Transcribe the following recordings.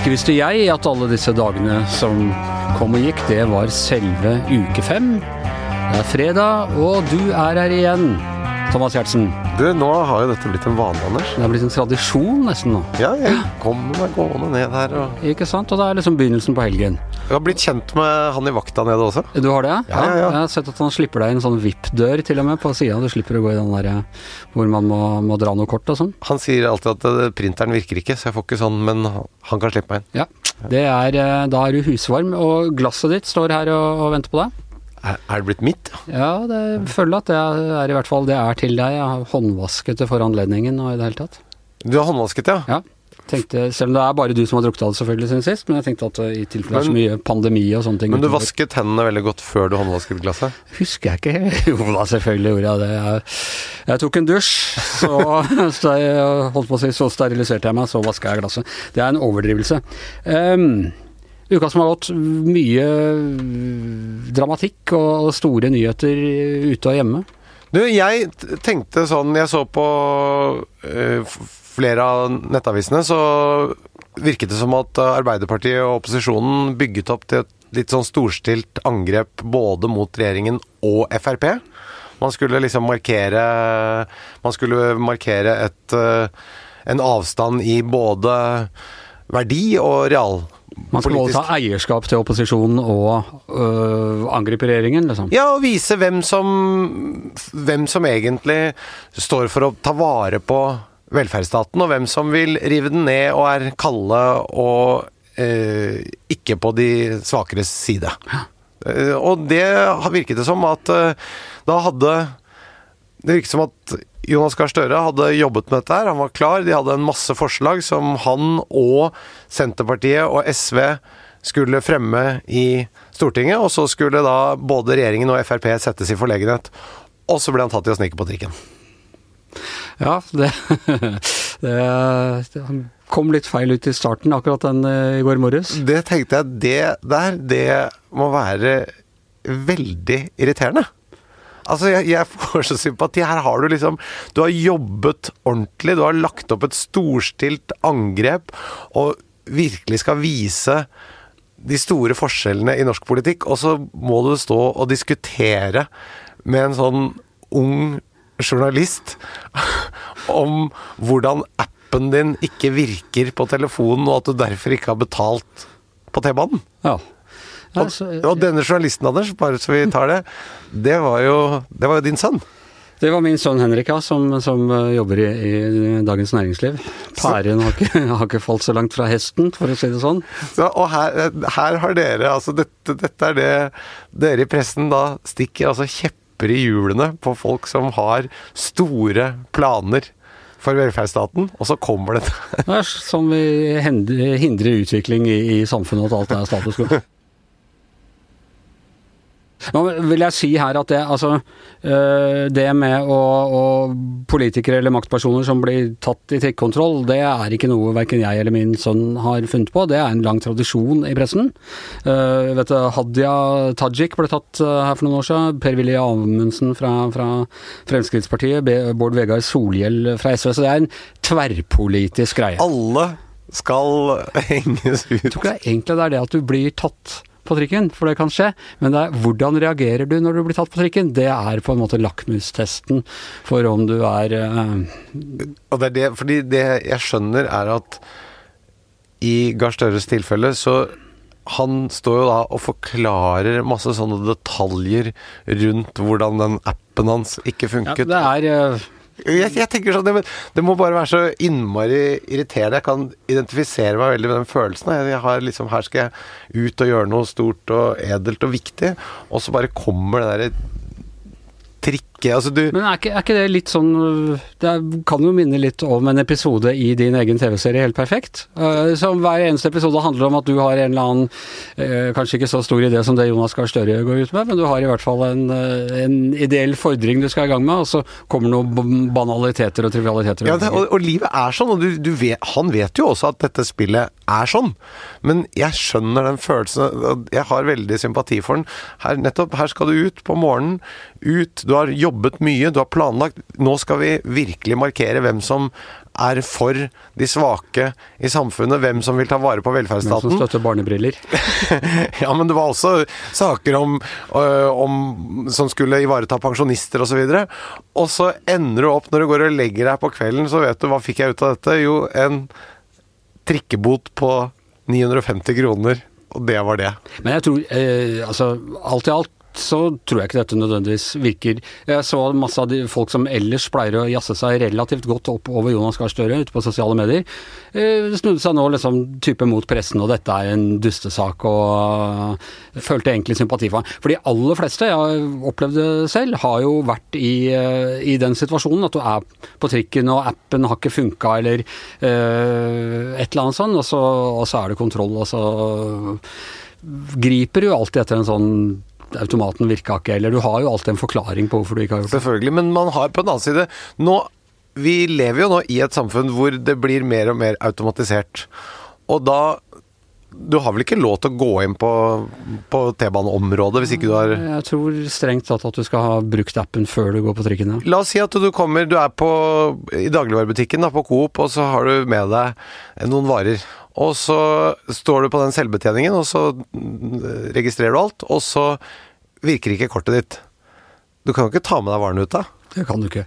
Ikke visste jeg at alle disse dagene som kom og gikk, det var selve uke fem. Det er fredag, og du er her igjen, Thomas Giertsen. Du, nå har jo dette blitt en vane, Anders. Det er blitt en tradisjon nesten nå. Ja, jeg kommer meg gående ned her og Ikke sant? Og det er liksom begynnelsen på helgen. Jeg har blitt kjent med han i vakta nede også. Du har det? Ja, ja, ja. Jeg har sett at han slipper deg inn en sånn VIP-dør til og med på sida. Du slipper å gå i den der hvor man må, må dra noe kort og sånn. Han sier alltid at eh, printeren virker ikke, så jeg får ikke sånn, men han kan slippe meg inn. Ja. Det er, eh, da er du husvarm, og glasset ditt står her og, og venter på deg. Er, er det blitt mitt? Ja, det, jeg føler at det er i hvert fall det er til deg. Jeg har håndvasket det for anledningen og i det hele tatt. Du har håndvasket, ja? Ja. Tenkte, selv om det er bare du som har drukket av det selvfølgelig siden sist, men jeg tenkte at uh, i tilfelle det er så mye pandemi og sånne ting Men du utover- vasket hendene veldig godt før du håndvasket glasset? Husker jeg ikke. Jo da, selvfølgelig gjorde jeg det. Jeg, jeg tok en dusj, så, så jeg holdt på å si, så steriliserte jeg meg, så vaska jeg glasset. Det er en overdrivelse. Um, uka som har gått, mye dramatikk og store nyheter ute og hjemme. Du, jeg tenkte sånn Jeg så på eh, f- flere av nettavisene, så virket det som at Arbeiderpartiet og opposisjonen bygget opp til et litt sånn storstilt angrep både mot regjeringen og Frp. Man skulle liksom markere Man skulle markere et, eh, en avstand i både verdi og real. Man skal både ta eierskap til opposisjonen og øh, angripe regjeringen, liksom. Ja, og vise hvem som, hvem som egentlig står for å ta vare på velferdsstaten, og hvem som vil rive den ned og er kalde og eh, ikke på de svakere side. Eh, og det virket det som at eh, da hadde Det virket som at Jonas Gahr Støre hadde jobbet med dette her, han var klar, de hadde en masse forslag som han og Senterpartiet og SV skulle fremme i Stortinget, og så skulle da både regjeringen og Frp settes i forlegenhet. Og så ble han tatt i å snike på trikken. Ja, det, det, det kom litt feil ut i starten, akkurat den øh, i går morges. Det tenkte jeg, det der, det må være veldig irriterende. Altså, jeg, jeg får så sympati. Her har du liksom Du har jobbet ordentlig, du har lagt opp et storstilt angrep, og virkelig skal vise de store forskjellene i norsk politikk, og så må du stå og diskutere med en sånn ung journalist om hvordan appen din ikke virker på telefonen, og at du derfor ikke har betalt på T-banen. Ja. Og, og denne journalisten, Anders, bare så vi tar det, det var jo, det var jo din sønn. det var min sønn Henrik, ja, som, som øh, jobber i, i Dagens Næringsliv. Pæren har ikke, har ikke falt så langt fra hesten, for å si det sånn. Så, og her, her har dere altså dette, dette er det dere i pressen da stikker altså kjepper i hjulene på folk som har store planer for velferdsstaten, og så kommer det Det er som vi hindrer utvikling i, i samfunnet, at alt er status quo. Nå vil jeg si her at det, altså, øh, det med å, å politikere eller maktpersoner som blir tatt i trikkekontroll, det er ikke noe verken jeg eller min sønn har funnet på. Det er en lang tradisjon i pressen. Uh, vet du, Hadia Tajik ble tatt uh, her for noen år siden. Per-Willy Amundsen fra, fra Fremskrittspartiet. Bård Vegar Solhjell fra SV. Så det er en tverrpolitisk greie. Alle skal henges ut. Jeg tror ikke det er egentlig det er det at du blir tatt på trikken, for det kan skje, men det er hvordan reagerer du når du blir tatt på trikken? Det er på en måte lakmustesten for om du er eh, Og det er det, fordi det jeg skjønner er at i Gahr Støres tilfelle så han står jo da og forklarer masse sånne detaljer rundt hvordan den appen hans ikke funket. ja. Det er eh, jeg, jeg tenker sånn, det, det må bare være så innmari irriterende. Jeg kan identifisere meg veldig med den følelsen. Jeg, har liksom, Her skal jeg ut og gjøre noe stort og edelt og viktig, og så bare kommer det derre ikke altså du, Men er ikke, er ikke det litt sånn Det kan jo minne litt om en episode i din egen TV-serie Helt perfekt. Uh, som hver eneste episode handler om at du har en eller annen uh, Kanskje ikke så stor idé som det Jonas Gahr Støre går ut med, men du har i hvert fall en, uh, en ideell fordring du skal i gang med, og så kommer noen banaliteter og trivialiteter. Ja, det, og, og, livet er sånn, og du, du vet, han vet jo også at dette spillet er sånn. Men jeg skjønner den følelsen, og jeg har veldig sympati for den. Her, nettopp, her skal du ut på morgenen. Ut. Du har jobbet mye, du har planlagt. Nå skal vi virkelig markere hvem som er for de svake i samfunnet, hvem som vil ta vare på velferdsstaten. Hvem som støtter barnebriller. ja, men det var også saker om, øh, om som skulle ivareta pensjonister osv. Og, så og så ender du opp når du går og legger deg på kvelden, så vet du hva fikk jeg ut av dette? Jo, en trikkebot på 950 kroner. Og det var det. Men jeg tror, eh, altså alt i alt så tror jeg ikke dette nødvendigvis virker. Jeg så masse av de folk som ellers pleier å jazze seg relativt godt opp over Jonas Gahr Støre ute på sosiale medier. Eh, snudde seg nå liksom type mot pressen, og dette er en dustesak, og uh, følte egentlig sympati for ham. For de aller fleste, jeg har opplevd det selv, har jo vært i, uh, i, den situasjonen at du er på trikken og appen har ikke funka, eller øh, et eller annet sånt, og så, og så er det kontroll, og så griper du alltid etter en sånn automaten virka ikke, eller du har jo alltid en forklaring på hvorfor du ikke har gjort det. Selvfølgelig, men man har på den annen side nå, Vi lever jo nå i et samfunn hvor det blir mer og mer automatisert. Og da du har vel ikke lov til å gå inn på, på T-baneområdet hvis ikke du har Jeg tror strengt tatt at du skal ha brukt appen før du går på trikken. Ja. La oss si at du kommer, du er på, i dagligvarebutikken da, på Coop, og så har du med deg noen varer. Og så står du på den selvbetjeningen, og så registrerer du alt, og så virker ikke kortet ditt. Du kan jo ikke ta med deg varene ut da? Det kan du ikke.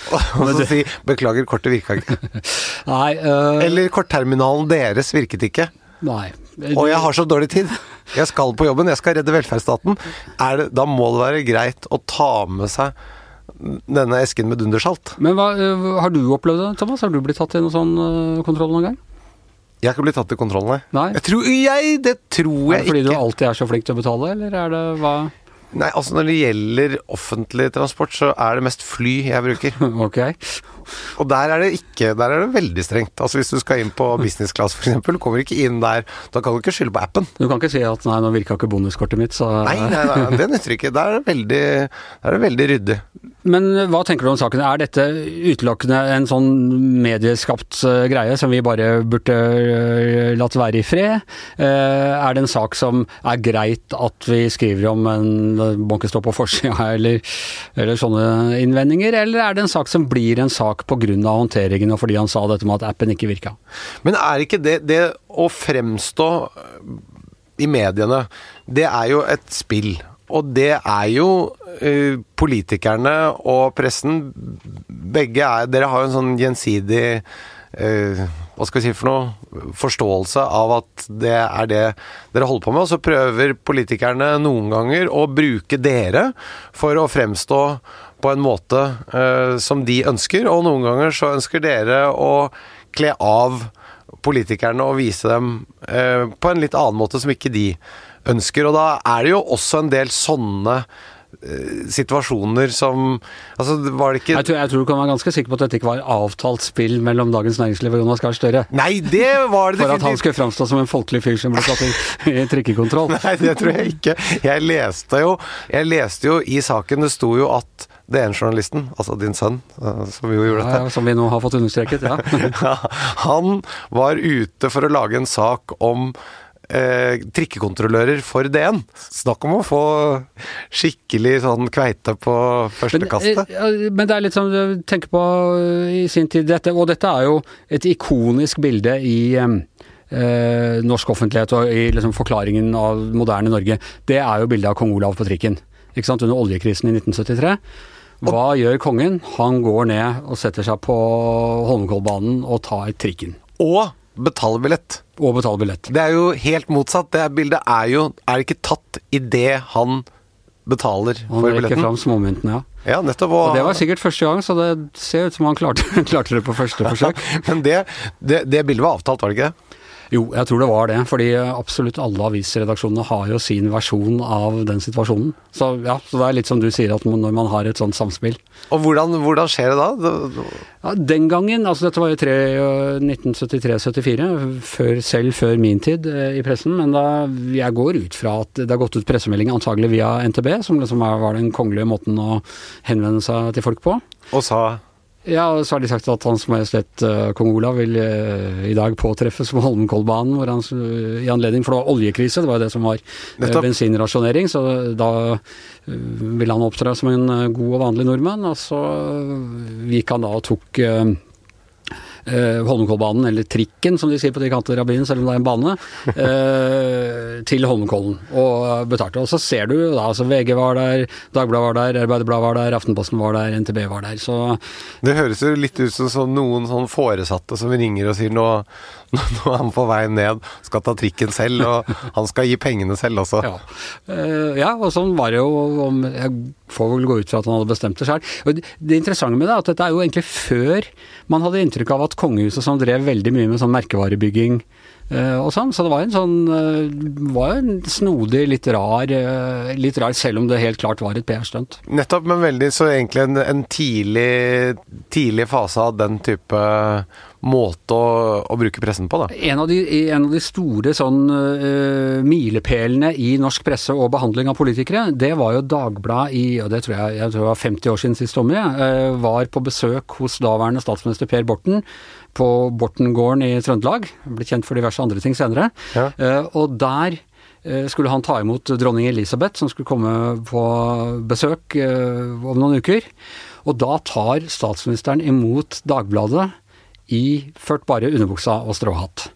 og så si 'beklager, kortet virka ikke'. Nei, uh... Eller kortterminalen deres virket ikke. Nei. Og jeg har så dårlig tid. Jeg skal på jobben, jeg skal redde velferdsstaten. Det, da må det være greit å ta med seg denne esken med dundersalt. Men hva, øh, har du opplevd det, Thomas? Har du blitt tatt i noen sånn øh, kontroll noen gang? Jeg har ikke blitt tatt i kontroll, nei. nei. Jeg tror, jeg, det tror jeg ikke. Er det fordi ikke. du alltid er så flink til å betale, eller er det hva Nei, altså når det gjelder offentlig transport, så er det mest fly jeg bruker. ok. Og der er det ikke Der er det veldig strengt. Altså Hvis du skal inn på business class f.eks., kommer ikke inn der. Da kan du ikke skylde på appen. Du kan ikke si at 'nei, nå virka ikke bonuskortet mitt', så Nei, nei, nei det nytter ikke. Der er det veldig, er det veldig ryddig. Men hva tenker du om saken? Er dette utelukkende en sånn medieskapt uh, greie som vi bare burde uh, latt være i fred? Uh, er det en sak som er greit at vi skriver om en bankestopp på forsida eller, eller, sånne innvendinger, eller er det en sak som blir en sak pga. håndteringen og fordi han sa dette med at appen ikke virka? Men er ikke det, det å fremstå i mediene, det er jo et spill. Og det er jo uh, politikerne og pressen Begge er Dere har jo en sånn gjensidig uh, hva skal vi si for noe, forståelse av at det er det dere holder på med. Og så prøver politikerne noen ganger å bruke dere for å fremstå på en måte uh, som de ønsker, og noen ganger så ønsker dere å kle av politikerne og vise dem uh, på en litt annen måte som ikke de ønsker. Og da er det jo også en del sånne Eh, situasjoner som Altså, var det ikke jeg tror, jeg tror, du kan være ganske sikker på at dette ikke var avtalt spill mellom Dagens Næringsliv og Jonas Gahr Støre. Nei, det var det For at han skulle framstå som en folkelig fyr som ble satt i, i trikkekontroll. Nei, det tror jeg ikke. Jeg leste jo Jeg leste jo i saken, det sto jo at det ene journalisten, altså din sønn, eh, som jo gjorde dette ja, Som vi nå har fått understreket, ja. han var ute for å lage en sak om eh, trikkekontrollører for DN. Snakk om å få skikkelig sånn kveite på førstekastet. Men, kastet. men det er litt sånn du tenker på i sin tid, dette, og dette er jo et ikonisk bilde i eh, norsk offentlighet og i liksom, forklaringen av moderne Norge. Det er jo bildet av kong Olav på trikken. Ikke sant, under oljekrisen i 1973. Hva gjør kongen? Han går ned og setter seg på Holmenkollbanen og tar trikken. Og betale billett. Og betale billett. Det er jo helt motsatt. Det bildet er jo er ikke tatt idet han betaler han for billetten. Han rekker fram småmyntene, ja. Ja, nettopp. Og, og, det var sikkert første gang, så det ser ut som han klarte, klarte det på første forsøk. Men det, det, det, bildet var avtalt, var det ikke det? Jo, jeg tror det var det. Fordi absolutt alle avisredaksjonene har jo sin versjon av den situasjonen. Så ja, så det er litt som du sier, at når man har et sånt samspill. Og hvordan, hvordan skjer det da? Ja, den gangen, altså dette var jo 1973-74, selv før min tid eh, i pressen, men da, jeg går ut fra at det har gått ut pressemelding antagelig via NTB, som liksom var den kongelige måten å henvende seg til folk på. Og sa ja, og så har de sagt at Hans Majestet uh, kong Olav vil uh, i dag påtreffes på Holmenkollbanen hvor han, uh, i anledning For det var oljekrise, det var jo det som var bensinrasjonering. Så da ville han opptre som en god og vanlig nordmann. Og så gikk han da og tok eh, Holmenkollbanen, eller trikken som de sier på de kanter av byen, selv om det er en bane, eh, til Holmenkollen og betalte. Og så ser du da, altså VG var der, Dagbladet var der, Arbeiderbladet var der, Aftenposten var der, NTB var der. Så Det høres jo litt ut som noen sånn foresatte som ringer og sier nå, nå er han på vei ned, skal ta trikken selv, og han skal gi pengene selv også. Ja, eh, ja og sånn var det jo. Om, jeg får vel gå ut fra at han hadde bestemt det sjøl. Det interessante med det er at dette er jo egentlig før man hadde inntrykk av at kongehuset som drev veldig mye med sånn merkevarebygging Uh, og sånn, Så det var en sånn uh, var en snodig, litt rar, uh, litt rar, selv om det helt klart var et PR-stunt. Nettopp, men veldig så egentlig en, en tidlig, tidlig fase av den type måte å, å, bruke pressen på, da. En av de, en av de store sånn uh, milepælene i norsk presse og behandling av politikere, det var jo Dagbladet i, og det tror jeg, jeg tror det var 50 år siden sist Tommy, uh, var på besøk hos daværende statsminister Per Borten på Bortengården i Trøndelag. Ble kjent for diverse andre ting senere. Ja. Uh, og der skulle han ta imot dronning Elisabeth, som skulle komme på besøk om noen uker. Og da tar statsministeren imot Dagbladet iført bare underbuksa og stråhatt.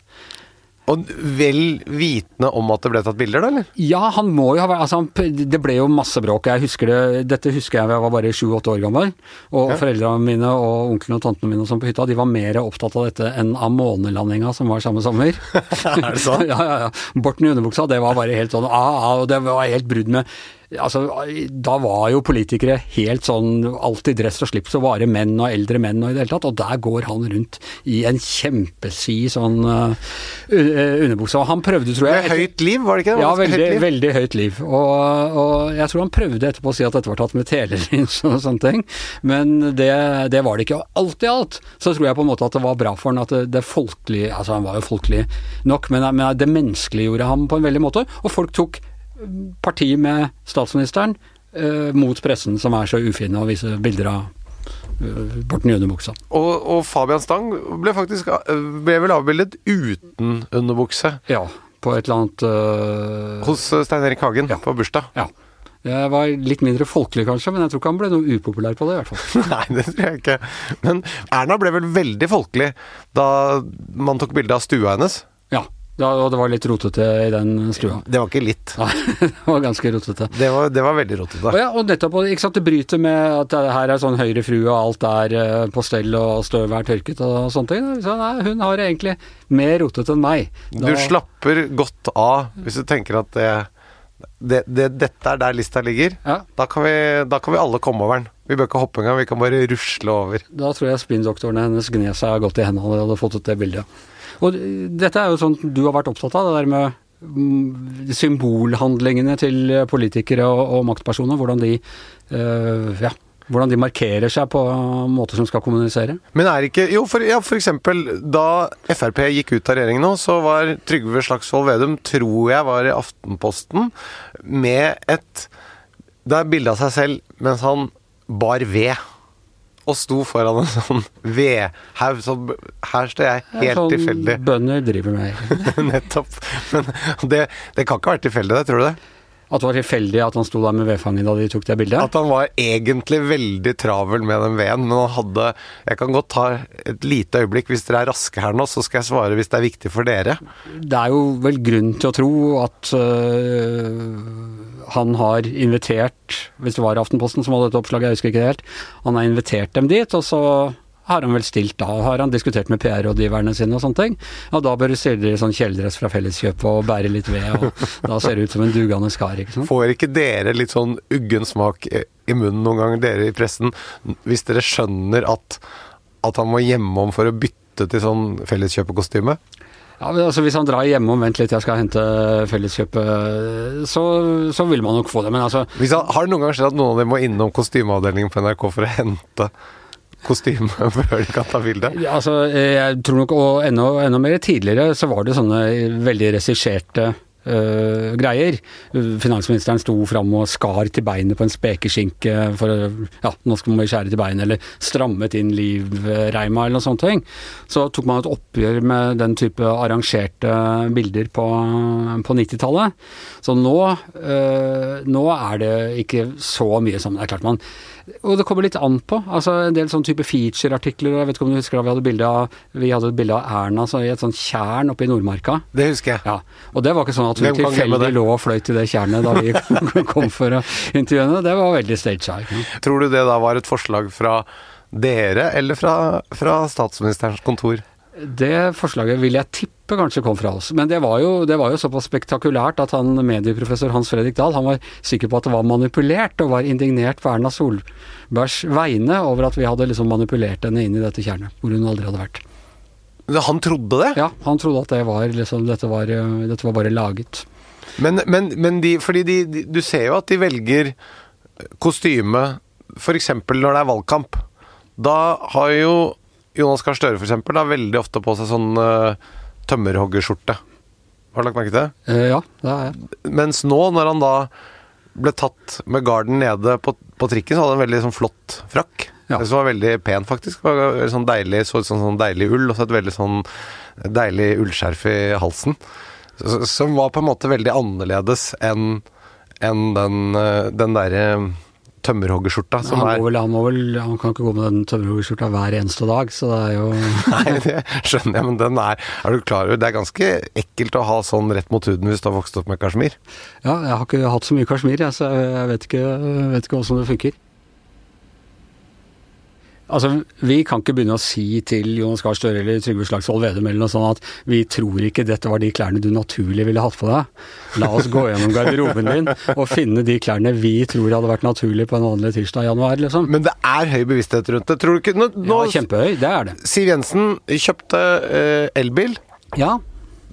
Og vel vitende om at det ble tatt bilder, da, eller? Ja, han må jo ha vært altså, Det ble jo masse bråk. Jeg husker det, Dette husker jeg da jeg var bare sju-åtte år gammel. Og ja. foreldrene mine og onklene og tantene mine som på hytta, de var mer opptatt av dette enn av månelandinga som var samme sommer. er det sånn? ja, ja, ja. Borten i underbuksa, det var bare helt sånn ah, ah, og det var helt brudd med Altså, da var jo politikere helt sånn alltid dress og slips og vare menn og eldre menn og i det hele tatt, og der går han rundt i en kjempesid sånn uh, underbukse. Og han prøvde, tror jeg Med høyt liv, var det ikke det? Ja, veldig høyt liv. veldig høyt liv. Og, og, jeg tror han prøvde etterpå å si at dette var tatt med telelins og sånne ting, men det, det, var det ikke. Og alt i alt så tror jeg på en måte at det var bra for han at det, det folkelige Altså, han var jo folkelig nok, men, men det menneskeliggjorde ham på en veldig måte, og folk tok parti med statsministeren eh, mot pressen, som er så ufine å vise bilder av uh, Borten underbuksa. Og, og, Fabian Stang ble faktisk eh, ble vel avbildet uten underbukse? Ja, på et eller annet uh, Hos Stein Erik Hagen ja. på bursdag? Ja. Jeg var litt mindre folkelig kanskje, men jeg tror ikke han ble noe upopulær på det i hvert fall. Nei, det tror jeg ikke. Men Erna ble vel veldig folkelig da man tok bilde av stua hennes? Ja. Ja, og det var litt rotete i den skrua. Det var ikke litt. Nei, det var ganske rotete. Det var, det var veldig rotete. Og ja, og nettopp, ikke sant, det bryter med at det her er sånn høyrefrue og alt er uh, på stell og støvet er tørket og sånne ting. Så nei, hun har egentlig mer rotete enn meg. Da... Du slapper godt av hvis du tenker at det, det, det dette er der lista ligger. Ja. Da, kan vi, da kan vi alle komme over den. Vi bør ikke hoppe engang, vi kan bare rusle over. Da tror jeg spinndoktorene hennes gned seg godt i hendene og hadde fått ut det bildet. Og dette er jo sånn du har vært opptatt av, det der med mm, symbolhandlingene til politikere og, og maktpersoner. Hvordan de, øh, ja, hvordan de markerer seg på måter som skal kommunisere. Men er ikke Jo, for, ja, for eksempel da Frp gikk ut av regjeringen nå, så var Trygve Slagsvold Vedum, tror jeg var i Aftenposten, med et Det er bilde av seg selv mens han bar ved og sto foran en sånn vedhaug. Sånn, her står jeg helt sånn tilfeldig. Bønder driver med. Nettopp. Men det, det kan ikke ha vært tilfeldig, det, tror du det? At det var tilfeldig at han sto der med vedfanget da de tok det bildet? At han var egentlig veldig travel med den veden, men han hadde Jeg kan godt ta et lite øyeblikk. Hvis dere er raske her nå, så skal jeg svare hvis det er viktig for dere. Det er jo vel grunn til å tro at øh, han har invitert, hvis det var Aftenposten som hadde dette oppslaget, jeg husker ikke det helt, han har invitert dem dit, og så har han vel stilt da, har han diskutert med PR-rådgiverne sine og sånne ting. Og da bør du stille sånn kjeledress fra Felleskjøpet og bære litt ved, og da ser det ut som en dugende skar, ikke sant. Får ikke dere litt sånn uggen smak i munnen noen ganger, dere i pressen, hvis dere skjønner at, at han må hjemom for å bytte til sånn Felleskjøpekostyme? Ja, men altså Hvis han drar hjemme om vent litt, jeg skal hente Felleskjøpet, så, så vil man nok få det. Men altså han, har det noen gang skjedd at noen av dem må innom kostymeavdelingen på NRK for å hente kostyme før de kan ta bilde? Ja, altså, jeg tror nok, og enda, enda mer tidligere, så var det sånne veldig regisserte Uh, greier. Finansministeren sto fram og skar til beinet på en spekeskinke for å Ja, nå skal man skjære til beinet, eller strammet inn livreima, eller noe sånt. ting. Så tok man et oppgjør med den type arrangerte bilder på, på 90-tallet. Så nå, uh, nå er det ikke så mye som Det er klart man og det kommer litt an på. altså En del sånn type feature-artikler. Jeg vet ikke om du husker da vi hadde bilde av vi hadde et bilde av Erna så i et sånt tjern oppe i Nordmarka. Det husker jeg. Ja, Og det var ikke sånn at hun tilfeldig lå og fløyt i det tjernet da vi kom for å intervjue henne. Det var veldig staged. Tror du det da var et forslag fra dere, eller fra, fra statsministerens kontor? Det forslaget vil jeg tippe kanskje kom fra oss. Men det var, jo, det var jo såpass spektakulært at han medieprofessor Hans Fredrik Dahl han var sikker på at det var manipulert, og var indignert på Erna Solbergs vegne over at vi hadde liksom manipulert henne inn i dette tjernet, hvor hun aldri hadde vært. Han trodde det? Ja, han trodde at det var liksom, dette, var, eh, dette var bare laget. Men, men, men de, fordi de, de, du ser jo at de velger kostyme f.eks. når det er valgkamp. Da har jo Jonas Gahr Støre da veldig ofte på seg sånn uh, tømmerhoggerskjorte. Har du lagt merke til det? Eh, ja, det har jeg. Mens nå, når han da ble tatt med garden nede på, på trikken, så hadde han en veldig sånn flott frakk. Ja. Som var veldig pen, faktisk. Det var veldig sånn deilig, så ut som sånn deilig ull, og så et veldig sånn deilig ullskjerf i halsen. Som var på en måte veldig annerledes enn enn den, eh, den derre tømmerhoggerskjorta som Han, er vel, han, må vel, han kan ikke gå med den tømmerhoggerskjorta hver eneste dag, så det er jo Nei, det skjønner jeg, men den er Er du klar over Det er ganske ekkelt å ha sånn rett mot huden hvis du har vokst opp med kasjmir. Ja, jeg har ikke hatt så mye kasjmir, jeg, så jeg vet ikke, vet ikke hvordan det funker. Altså, Vi kan ikke begynne å si til Jonas Gahr Støre eller Trygve Slagsvold Vedum eller noe sånt at vi tror ikke dette var de klærne du naturlig ville hatt på deg. La oss gå gjennom garderoben din og finne de klærne vi tror hadde vært naturlig på en vanlig tirsdag i januar, liksom. Men det er høy bevissthet rundt det. Tror du ikke Nå, nå Ja, kjempehøy, det er det. Siv Jensen kjøpte eh, elbil. Ja.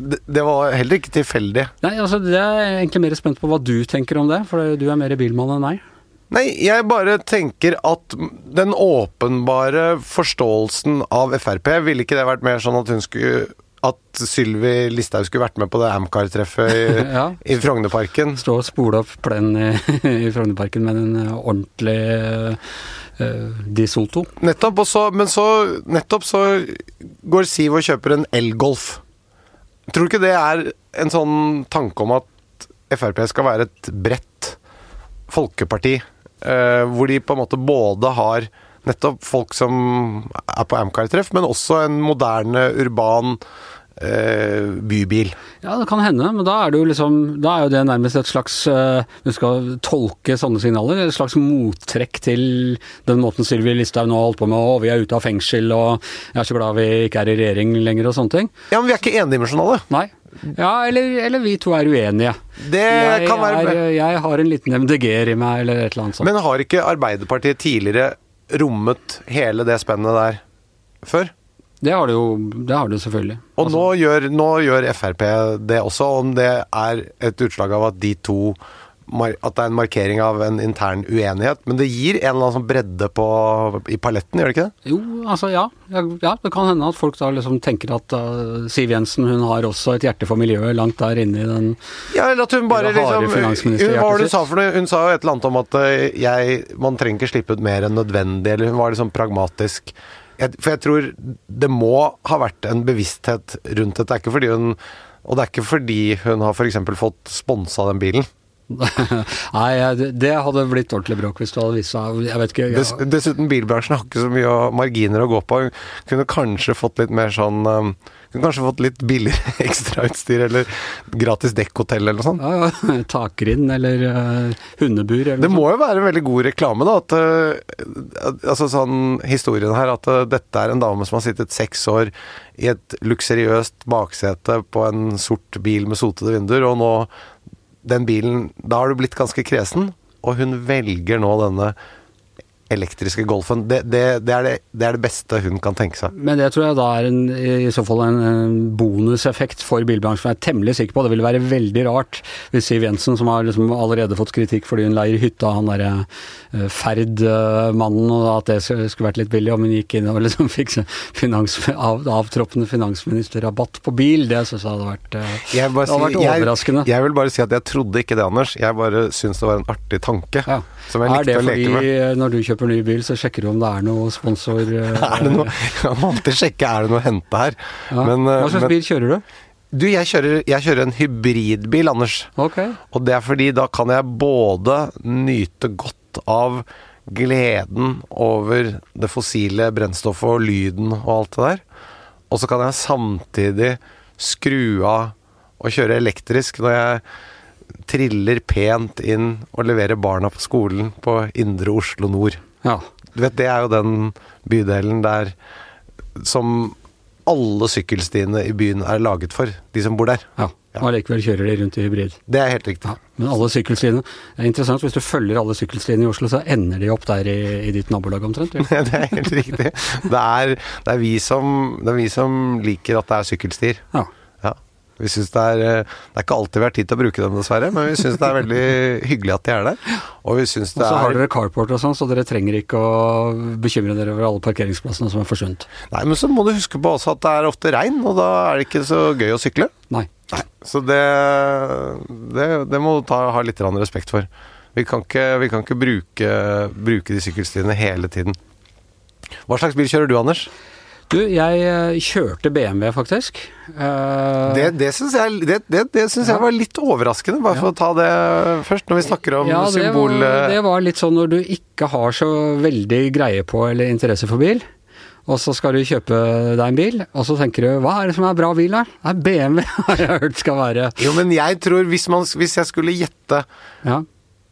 Det, var heller ikke tilfeldig. Nei, altså, det er egentlig mer spent på hva du tenker om det, for du er mer bilmann enn meg. Nei, jeg bare tenker at den åpenbare forståelsen av Frp Ville ikke det vært mer sånn at hun skulle At Sylvi Listhaug skulle vært med på det Amcar-treffet i, Ja. i Frognerparken? Stå og spole opp plenen i, i Frognerparken med en eh, ordentlig uh, Disolto. Nettopp, og så, men så Nettopp så går Siv og kjøper en elgolf. Tror du ikke det er en sånn tanke om at Frp skal være et bredt folkeparti? Eh, hvor de på en måte både har nettopp folk som er på Amcar-treff, men også en moderne, urban eh, bybil. Ja, det kan hende, men da er det jo liksom Da er jo det nærmest et slags uh, Du skal tolke sånne signaler, et slags mottrekk til den måten Sylvi Listhaug nå har holdt på med, og vi er ute av fengsel, og jeg er så glad vi ikke er i regjering lenger, og sånne ting. Ja, men vi er ikke endimensjonale. Nei. Ja, eller, eller vi to er uenige. Det Jeg, kan være er, jeg har en liten MDG-er i meg, eller et eller annet sånt. Men har ikke Arbeiderpartiet tidligere rommet hele det spennet der før? Det har det jo det har du selvfølgelig. Og Altså- nå, gjør, nå gjør Frp det også, om det er et utslag av at de to At det er en markering av en intern uenighet. Men det gir en eller annen sånn bredde på, i paletten, gjør det ikke det? Jo, altså ja. ja. Det kan hende at folk da liksom tenker at uh, Siv Jensen hun har også et hjerte for miljøet langt der inne i den Ja, eller at hun bare liksom hun, Hva var det hun sa for noe? Hun sa jo et eller annet om at eh, jeg, man trenger ikke slippe ut mer enn nødvendig, eller hun var liksom pragmatisk. Jeg, for jeg tror det må ha vært en bevissthet rundt dette. Det er ikke fordi hun og det er ikke fordi hun har f.eks. fått sponsa den bilen. Nei, det hadde blitt ordentlig bråk hvis du hadde vist seg Jeg vet ikke Dess, dessuten, bilbransjen har ikke så mye marginer å gå på. Kunne kanskje fått litt mer sånn um, Kunne kanskje fått litt billigere ekstrautstyr, eller gratis dekkhotell, eller noe sånt. Ja, ja, Takrinn, eller uh, hundebur eller Det må jo være en veldig god reklame, da. At, uh, altså sånn historien her, at uh, dette er en dame som har sittet seks år i et luksuriøst baksete på en sort bil med sotede vinduer, og nå den bilen Da har du blitt ganske kresen, og hun velger nå denne elektriske Golfen. Det, det, det, er det, det er det beste hun kan tenke seg. Men det tror jeg da er en, i så fall en, en bonuseffekt for bilbransjen. Jeg er temmelig sikker på det ville være veldig rart hvis Siv Jensen, som har liksom allerede fått kritikk fordi hun leier hytta han derre uh, Ferd-mannen, og at det skulle vært litt billig, om hun gikk inn og liksom fikk finans, av, avtroppende finansministerrabatt på bil, det syns jeg hadde vært, uh, jeg det hadde vært overraskende. Jeg, jeg, vil bare si at jeg trodde ikke det, Anders. Jeg bare syns det var en artig tanke. Ja. Som jeg likte å leke med. Er det fordi når du kjøper ny bil, så sjekker du om det er noe sponsor Er det noe Jeg må alltid sjekke er det noe å hente her. Ja. Men, Hva slags men, bil kjører du? Du, jeg kjører, jeg kjører en hybridbil, Anders. Okay. Og det er fordi da kan jeg både nyte godt av gleden over det fossile brennstoffet og lyden og alt det der. Og så kan jeg samtidig skru av og kjøre elektrisk når jeg triller pent inn og leverer barna på skolen på indre Oslo nord. Ja. Du vet, det er jo den bydelen der som alle sykkelstiene i byen er laget for, de som bor der. ja. Og likevel kjører de rundt i hybrid. Det er helt riktig. Ja, men alle sykkelstiene Det er interessant, hvis du følger alle sykkelstiene i Oslo, så ender de opp der i, i ditt nabolag omtrent. Ja. det er helt riktig. Det er, det, er vi som, det er vi som liker at det er sykkelstier. Ja. Vi synes det, er, eh, det er ikke alltid vi har tid til å bruke dem, dessverre, men vi syns det er veldig hyggelig at de er der. Og vi syns Og så har er dere carport og sånn, så dere trenger ikke å bekymre dere over alle parkeringsplassene som er forsvunnet. Nei, men så må du huske på også at det er ofte regn, og da er det ikke så gøy å sykle. Nei. Nei. Så det, det, det må du ta, ha litt respekt for. Vi kan ikke, vi kan ikke bruke, bruke de sykkelstiene hele tiden. Hva slags bil kjører du, Anders? Du, jeg eh, kjørte BMW, faktisk. Eh, Det, det syns jeg, det, det, det synes jeg var litt overraskende, bare for å ta det først, når vi snakker om ja, det symbol... var, det var litt sånn når du ikke har så veldig greie på eller interesse for bil, og så skal du kjøpe deg en bil, og så tenker du hva er det som er bra bil her? Det er BMW, har jeg hørt skal være. Jo, men jeg tror, hvis, man, hvis jeg skulle gjette Ja.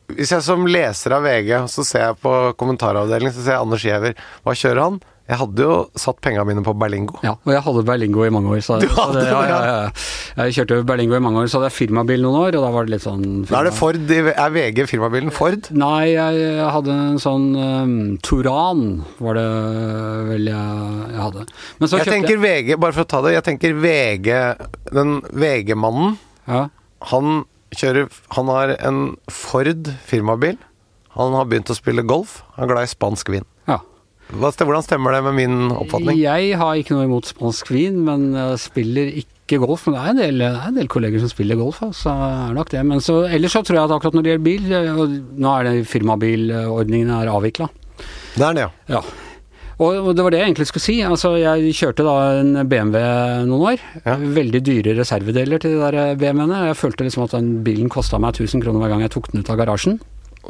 Hvis jeg som leser av VG, så ser jeg på kommentaravdelingen, så ser jeg Anders Giæver. Hva kjører han? Jeg hadde jo satt penga mine på Berlingo. Ja, og jeg hadde Berlingo i mange år. Så, Du hadde det, ja, ja, ja. Jeg kjørte Berlingo i mange år, så hadde jeg firmabil noen år, og da var det litt sånn Da er det Ford, er VG firmabilen Ford? Nei, jeg hadde en sånn um, Turan, var det vel jeg, jeg hadde. Men så Jeg kjøpte tenker VG, bare for å ta det, jeg tenker VG Den VG-mannen, ja, han kjører Han har en Ford firmabil. Han har begynt å spille golf. Han er glad i spansk vin. Hvordan stemmer det med min oppfatning? Jeg har ikke noe imot spansk vin, men spiller ikke golf. Men det er en del, er en del kolleger som spiller golf, så er nok det. Men så, ellers så tror jeg at akkurat når det gjelder bil, og nå er det firmabilordningen er avvikla. Det er det, ja. Ja. Og det var det jeg egentlig skulle si. Altså, jeg kjørte da en BMW noen år. Ja. Veldig dyre reservedeler til de der BMW-ene. Jeg følte liksom at den bilen kosta meg 1000 kroner hver gang jeg tok den ut av garasjen.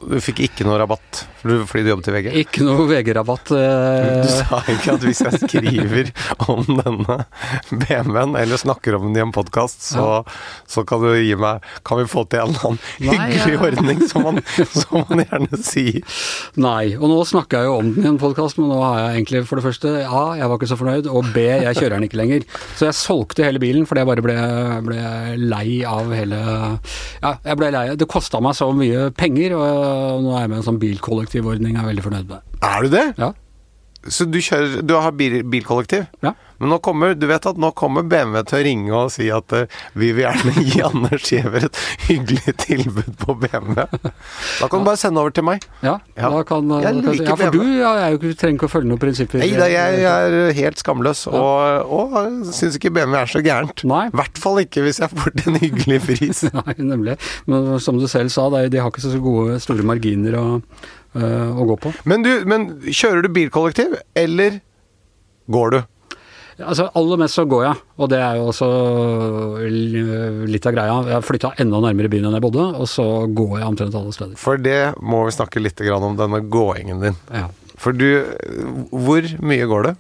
Du fikk ikke noe rabatt fordi du jobbet i VG? Ikke noe VG-rabatt. eh, Du sa ikke at hvis jeg skriver om denne BMW-en, eller snakker om den i en podkast, så, så kan du gi meg Kan vi få til en eller annen Nei, hyggelig jeg- ordning, som man, som man gjerne sier? Nei. Og nå snakker jeg jo om den i en podkast, men nå har jeg egentlig for det første A, jeg var ikke så fornøyd, og B, jeg kjører den ikke lenger. Så jeg solgte hele bilen fordi jeg bare ble, ble lei av hele Ja, jeg ble lei. Det kosta meg så mye penger, og nå er jeg med i en sånn bilkollektivordning jeg er veldig fornøyd med. Er du det? Ja. Så du, kjører, du har bil, bilkollektiv? Ja. Men nå kommer, du vet at nå kommer BMW til å ringe og si at eh, vi vil gjerne gi Anders Giæver et hyggelig tilbud på BMW. Da kan du bare sende over til meg. Ja, Ja. Da kan, Jeg liker ja, for du ja, jo ikke, trenger ikke å følge noen prinsipper. Nei da, jeg, jeg er helt skamløs, og, og syns ikke BMW er så gærent. I hvert fall ikke hvis jeg får til en hyggelig pris. Nei, nemlig. Men som du selv sa, de har ikke så gode, store marginer å, øh, å gå på. Men du, men kjører du bilkollektiv, eller går du? Altså, Aller mest så går jeg, og det er jo også litt av greia. Jeg flytta enda nærmere byen enn jeg bodde, og så går jeg omtrent alle steder. For det må vi snakke litt om, denne gåingen din. Ja. For du Hvor mye går du?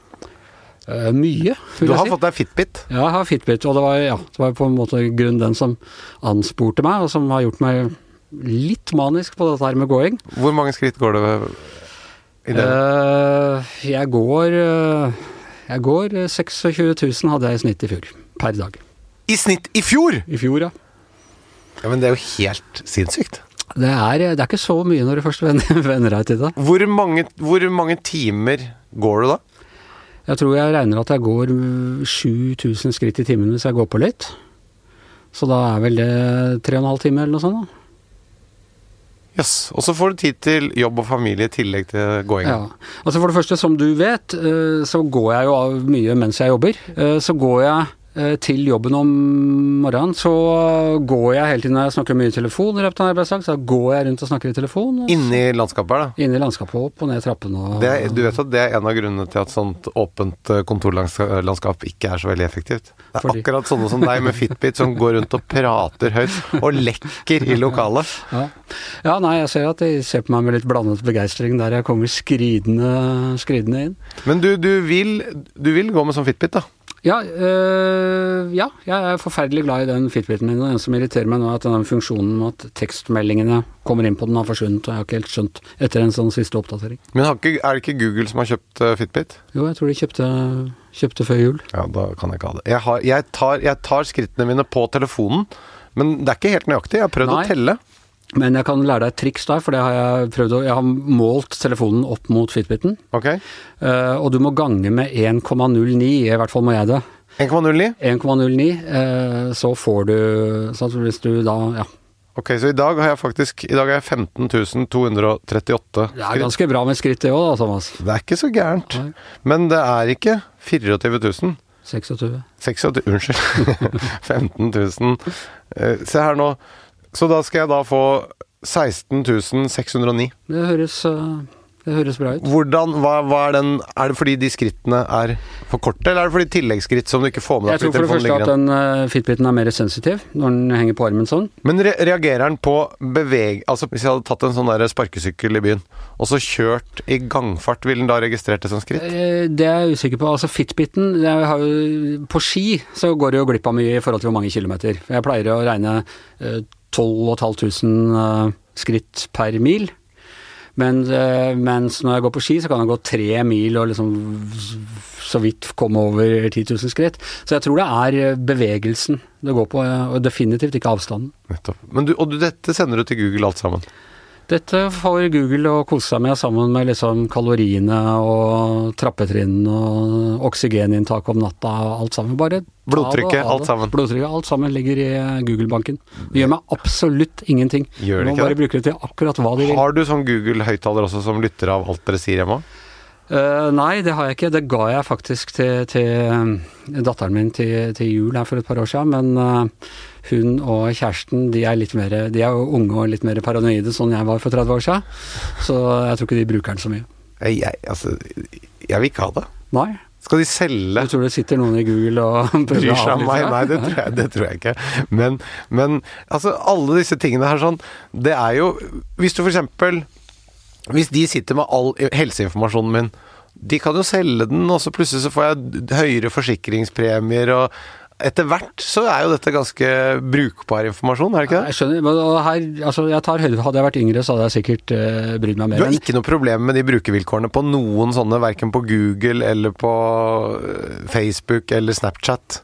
Uh, mye, vil Du jeg har fått deg Fitbit. Ja, jeg har Fitbit, og det var, ja, det var på en måte grunn den som ansporte meg, og som har gjort meg litt manisk på dette her med gåing. Hvor mange skritt går du i det? Uh, jeg går eh, Jeg går eh, 26 000 hadde jeg i snitt i fjor. Per dag. I snitt i fjor! I fjor, ja. Ja, Men det er jo helt sinnssykt. Det er, det er ikke så mye når du først venner, deg til det. Hvor mange, hvor mange timer går du da? Jeg tror jeg regner at jeg går 7000 skritt i timen hvis jeg går på litt. Så da er vel det tre og en halv time eller noe sånt. da. Yes. Og så får du tid til jobb og familie i tillegg til gåinga. Ja. Altså For det første, som du vet, eh, så går jeg jo av mye mens jeg jobber. Eh, Så går jeg til jobben om morgenen, så går jeg hele tiden når jeg snakker mye i telefon i løpet av en arbeidsdag, så går jeg rundt og snakker i telefon. Inni landskapet her, da. Inni i landskapet, opp og ned trappene og Det er, du vet at det er en av grunnene til at sånt åpent eh, kontorlandskap ikke er så veldig effektivt. Det er Fordi? akkurat sånne som deg med Fitbit som går rundt og prater høyt og lekker i lokalet. Ja. ja, nei, jeg ser at de ser på meg med litt blandet begeistring der jeg kommer skridende, skridende inn. Men du, du, vil, du vil gå med sånn Fitbit, da? Ja, øh, ja, jeg er forferdelig glad i den Fitbiten min. og Det som irriterer meg nå, er at den funksjonen med at tekstmeldingene kommer inn på den, har forsvunnet. Og jeg har ikke helt skjønt etter en sånn siste oppdatering. Men har ikke, er det ikke Google som har kjøpt eh, Fitbit? Jo, jeg tror de kjøpte, kjøpte før jul. Ja, da kan jeg ikke ha det. Jeg, har, jeg, tar, jeg tar skrittene mine på telefonen, men det er ikke helt nøyaktig. Jeg har prøvd Nei. å telle. Men jeg kan lære deg et triks der, for det har jeg prøvd å Jeg har målt telefonen opp mot Fitbiten, Ok? Uh, og du må gange med 1,09, i hvert fall må jeg det. 1,09? 1,09, uh, så får du Så hvis du da Ja. Ok, så i dag har jeg faktisk I dag er jeg 15 238 Det er ganske bra med skritt, det òg, da, Thomas. Det er ikke så gærent. Nei. Men det er ikke 24 000. 26. 26 Unnskyld. 15 000. Eh, se her nå. Så da skal jeg da få 16.609. Det høres, øh, det høres bra ut. Hvordan, hva, hva er den Er det fordi de skrittene er for korte, eller er det fordi tilleggsskritt som du ikke får med deg? Jeg tror for det første at den uh, Fitbiten er mer sensitiv når den henger på armen sånn. Men re reagerer den på beveg... Altså Hvis jeg hadde tatt en sånn der sparkesykkel i byen, og så kjørt i gangfart, ville den da registrert det som skritt? Eh, Det er jeg usikker på. Altså Fitbiten jo, På ski så går det jo glipp av mye i forhold til hvor mange kilometer. Jeg pleier å regne eh, 12 500 eh, skritt per mil. Men, eh, mens når jeg går på ski, så kan jeg gå tre mil og liksom så vidt komme over 10 000 skritt. Så jeg tror det er eh, bevegelsen det går på, og definitivt ikke avstanden. Nettopp. Du, og dette sender du til Google alt sammen? Dette får Google å kose seg med sammen med liksom kaloriene og trappetrinn og oksygeninntak om natta og alt sammen. Bare Blodtrykket, alt sammen. Blodtrykket, alt sammen ligger i Google-banken. Det gjør meg absolutt ingenting. Gjør det ikke må bare det? bruke det til akkurat hva de vil. Har du sånn Google-høyttaler også som lytter av alt dere sier hjemme? Eh, nei, det har jeg ikke. Det ga jeg faktisk til, til eh, datteren min til, til jul her for et par år siden, men uh, hun og kjæresten de er litt mer De er jo unge og litt mer paranoide, sånn jeg var for 30 år siden. Så jeg tror ikke de bruker den så mye. Jeg, jeg, altså, jeg vil ikke ha det. Nei. Skal de selge Du tror det sitter noen i Google og bryr seg om meg. Nei, det tror jeg, det tror jeg ikke. Men, men altså, alle disse tingene her sånn Det er jo Hvis du for eksempel Hvis de sitter med all helseinformasjonen min, de kan jo selge den, og så plutselig så får jeg høyere forsikringspremier, og etter hvert så er jo dette ganske brukbar informasjon, er det ikke det? Jeg skjønner, men her, altså jeg tar høyde Hadde jeg vært yngre, så hadde jeg sikkert uh, brydd meg mer. Du har ikke noe problem med de brukervilkårene på noen sånne, verken på Google eller på øh, Facebook eller Snapchat?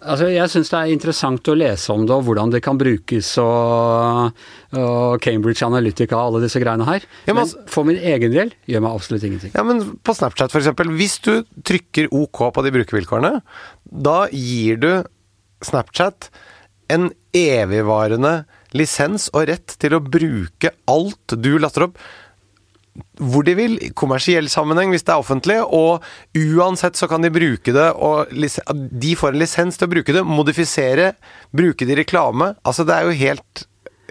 Altså, jeg syns det er interessant å lese om det, og hvordan det kan brukes, og, og Cambridge Analytica og alle disse greiene her. Ja, men men for min egen del gjør meg absolutt ingenting. Ja, men på Snapchat eksempel, hvis du trykker OK på de brukervilkårene, da gir du Snapchat en evigvarende lisens og rett til å bruke alt du laster opp hvor de vil, i kommersiell sammenheng hvis det er offentlig, og uansett så kan de bruke det, og de får en lisens til å bruke det, modifisere, bruke det i reklame. Altså, det er jo helt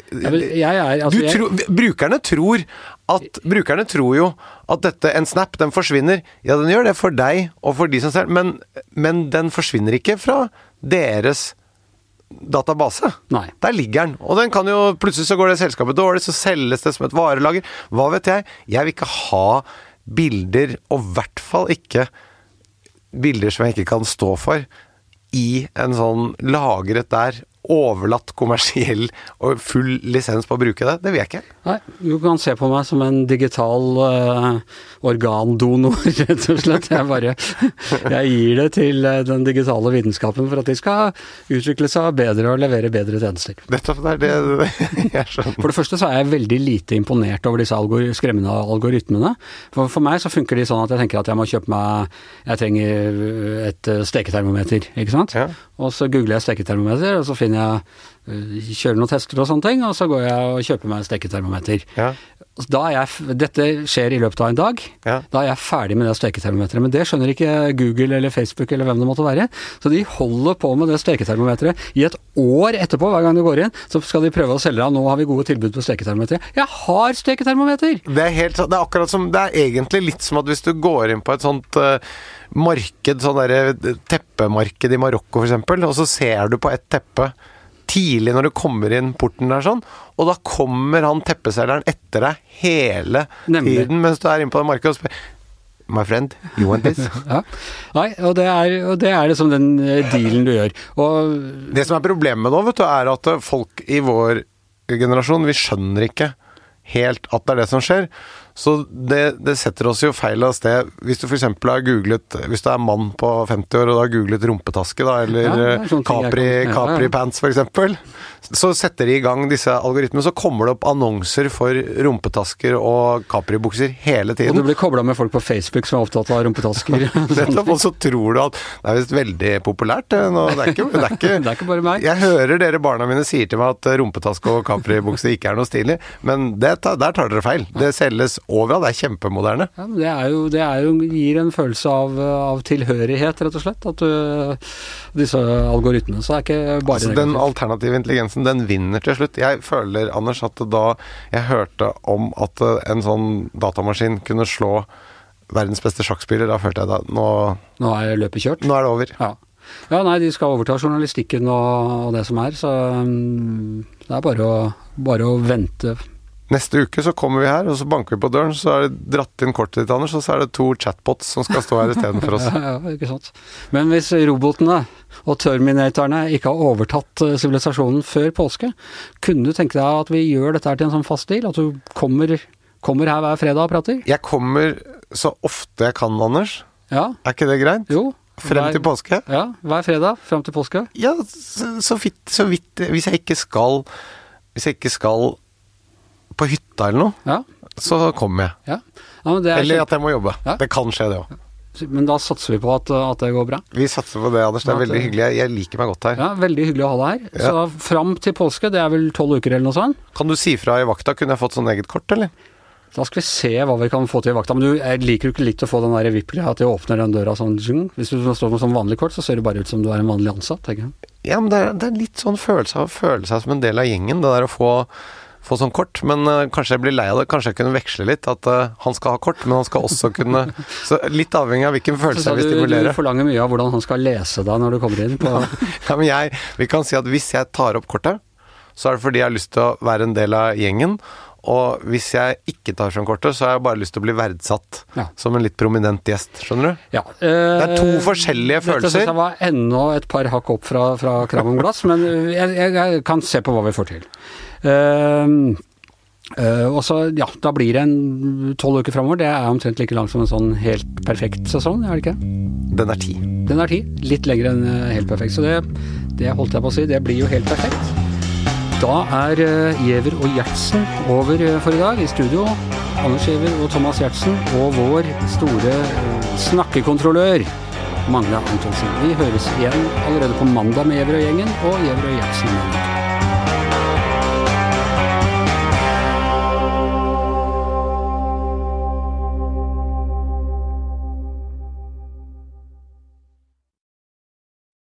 Jeg, er, altså, jeg, brukerne tror at Brukerne tror jo at dette, en snap, den forsvinner. Ja, den gjør det for deg og for de som ser men, men den forsvinner ikke fra deres database. Nei. Der ligger den. Og den kan jo plutselig så går det selskapet dårlig, så selges det som et varelager. Hva vet jeg? Jeg vil ikke ha bilder, og i hvert fall ikke bilder som jeg ikke kan stå for, i en sånn lagret der overlatt kommersiell og full lisens på å bruke det. Det vil jeg ikke. Nei, du kan se på meg som en digital uh, organdonor, rett og slett. Jeg bare Jeg gir det til uh, den digitale vitenskapen for at de skal utvikle seg bedre og levere bedre tjenester. Dette er det, det jeg skjønner. For det første så er jeg veldig lite imponert over disse algor skremmende algoritmene. For, for meg så funker de sånn at jeg tenker at jeg må kjøpe meg Jeg trenger et steketermometer, ikke sant. Ja. Og så googler jeg steketermometer, og så finner jeg uh, kjører noen tester og sånne ting, og så går jeg og kjøper meg en steketermometer. Ja. Da er jeg, dette skjer i løpet av en dag. Ja. Da er jeg ferdig med det steketermometeret. Men det skjønner ikke Google eller Facebook eller hvem det måtte være. Så de holder på med det steketermometeret i et år etterpå, hver gang du går inn. Så skal de prøve å selge deg nå har vi gode tilbud på steketermometer. Jeg har steketermometer! Det er, helt, det er akkurat som Det er egentlig litt som at hvis du går inn på et sånt uh, marked, sånn derre teppemarked i Marokko f.eks., og så ser du på et teppe tidlig når du kommer inn porten der sånn, og da kommer han teppeselgeren etter deg hele Nemlig. tiden mens du er inne på det markedet og spør My friend, you want this? Ja. Nei, og det er, og det er liksom den eh, dealen du gjør. Og Det som er problemet nå, vet du, er at folk i vår generasjon, vi skjønner ikke helt at det er det som skjer. Så det, det setter oss jo feil av sted. Hvis du f.eks. har googlet Hvis du er mann på 50 år og du har googlet rumpetaske, da, eller Ja, jeg Capri, kan- ja. Capri Pants f.eks., så setter de i gang disse algoritmene. Så kommer det opp annonser for rumpetasker og Capri-bukser hele tiden. Og du blir kobla med folk på Facebook som er opptatt av rumpetasker. Nettopp, og så tror du at det er visst veldig populært. det nå. Det er ikke, det er ikke, Det er ikke bare meg. Jeg hører dere barna mine sier til meg at rumpetaske og Capri-bukse ikke er noe stilig, men det, tar- der tar dere feil. Det selges overalt, det er kjempemoderne. Ja, men det er jo, det er jo, gir en følelse av, av tilhørighet, rett og slett. At du, disse algoritmene. Så det er ikke bare Altså, den alternative intelligensen, den vinner til slutt. Jeg føler, Anders, at da jeg hørte om at eh, en sånn datamaskin kunne slå verdens beste sjakkspiller, da følte jeg da nå, Nå er løpet kjørt. nå er det over. Ja. ja, nei, de skal overta journalistikken og, og det som er, så um, det er bare å, bare å vente. Neste uke så kommer vi her, og så banker vi på døren, så er det dratt inn kortet ditt, Anders, og så er det to chatbots som skal stå her istedenfor oss. Ja, ja, ikke sant. Men hvis robotene og terminatorene ikke har overtatt eh, sivilisasjonen før påske, kunne du tenke deg at vi gjør dette her til en sånn fast deal? At du kommer, kommer her hver fredag og prater? Jeg kommer så ofte jeg kan, Anders. Ja, Er ikke det greit? jo. Frem hver- til påske? Ja, hver fredag frem til påske. Ja, så, så, vidt, så vidt Hvis jeg ikke skal Hvis jeg ikke skal på hytta eller noe, Ja, så kommer jeg. ja. ja men, det er Eller at jeg må jobbe. Det kan skje, det òg. men da satser vi på at, at det går bra. Vi satser på det, Anders. Det er veldig hyggelig. Jeg, liker meg godt her. Ja, Veldig hyggelig å ha deg her. Så fram til påske, det er vel tolv uker eller noe sånt? Kan du si fra i vakta? Kunne jeg fått sånn eget kort, eller? Da skal vi se hva vi kan få til i vakta. Men du, jeg liker jo ikke litt å få den der vippelen at de åpner den døra sånn. Hvis du står med sånn vanlig kort, så ser det bare ut som du er en vanlig ansatt. tenker jeg. Ja, men det er, det er litt sånn følelse av å føle seg som en del av gjengen, det der å få, få sånn kort. Men uh, kanskje jeg blir lei av det. Kanskje jeg kunne veksle litt. At uh, han skal ha kort, men han skal også kunne Så litt avhengig av hvilken følelse jeg vil stimulere. du forlanger mye av hvordan han skal lese deg når du kommer inn. På, Ja, men jeg, vi kan si at hvis jeg tar opp kortet, så er det fordi jeg har lyst til å være en del av gjengen. Og hvis jeg ikke tar frem kortet, så har jeg bare lyst til å bli verdsatt Ja. som en litt prominent gjest. Skjønner du? ja, Det er to eh, forskjellige Dette syns følelser. jeg var enda et par hakk opp fra, fra krav om glass, men jeg, jeg, jeg kan se på hva vi får til. Uh, og så, ja, da blir det en tolv uker framover. Det er omtrent like langt som en sånn helt perfekt sesong, er det ikke? Den er ti. Den er ti. Litt lengre enn eh, helt perfekt. Så det, det holdt jeg på å si, det blir jo helt perfekt. Da er uh, Giæver og Gjertsen over eh, for i dag. I studio Anders Giæver og Thomas Gjertsen og vår store eh, snakkekontrollør Magne Antonsen. Vi høres igjen allerede på mandag med Giæver og gjengen og Giæver og Gjertsen.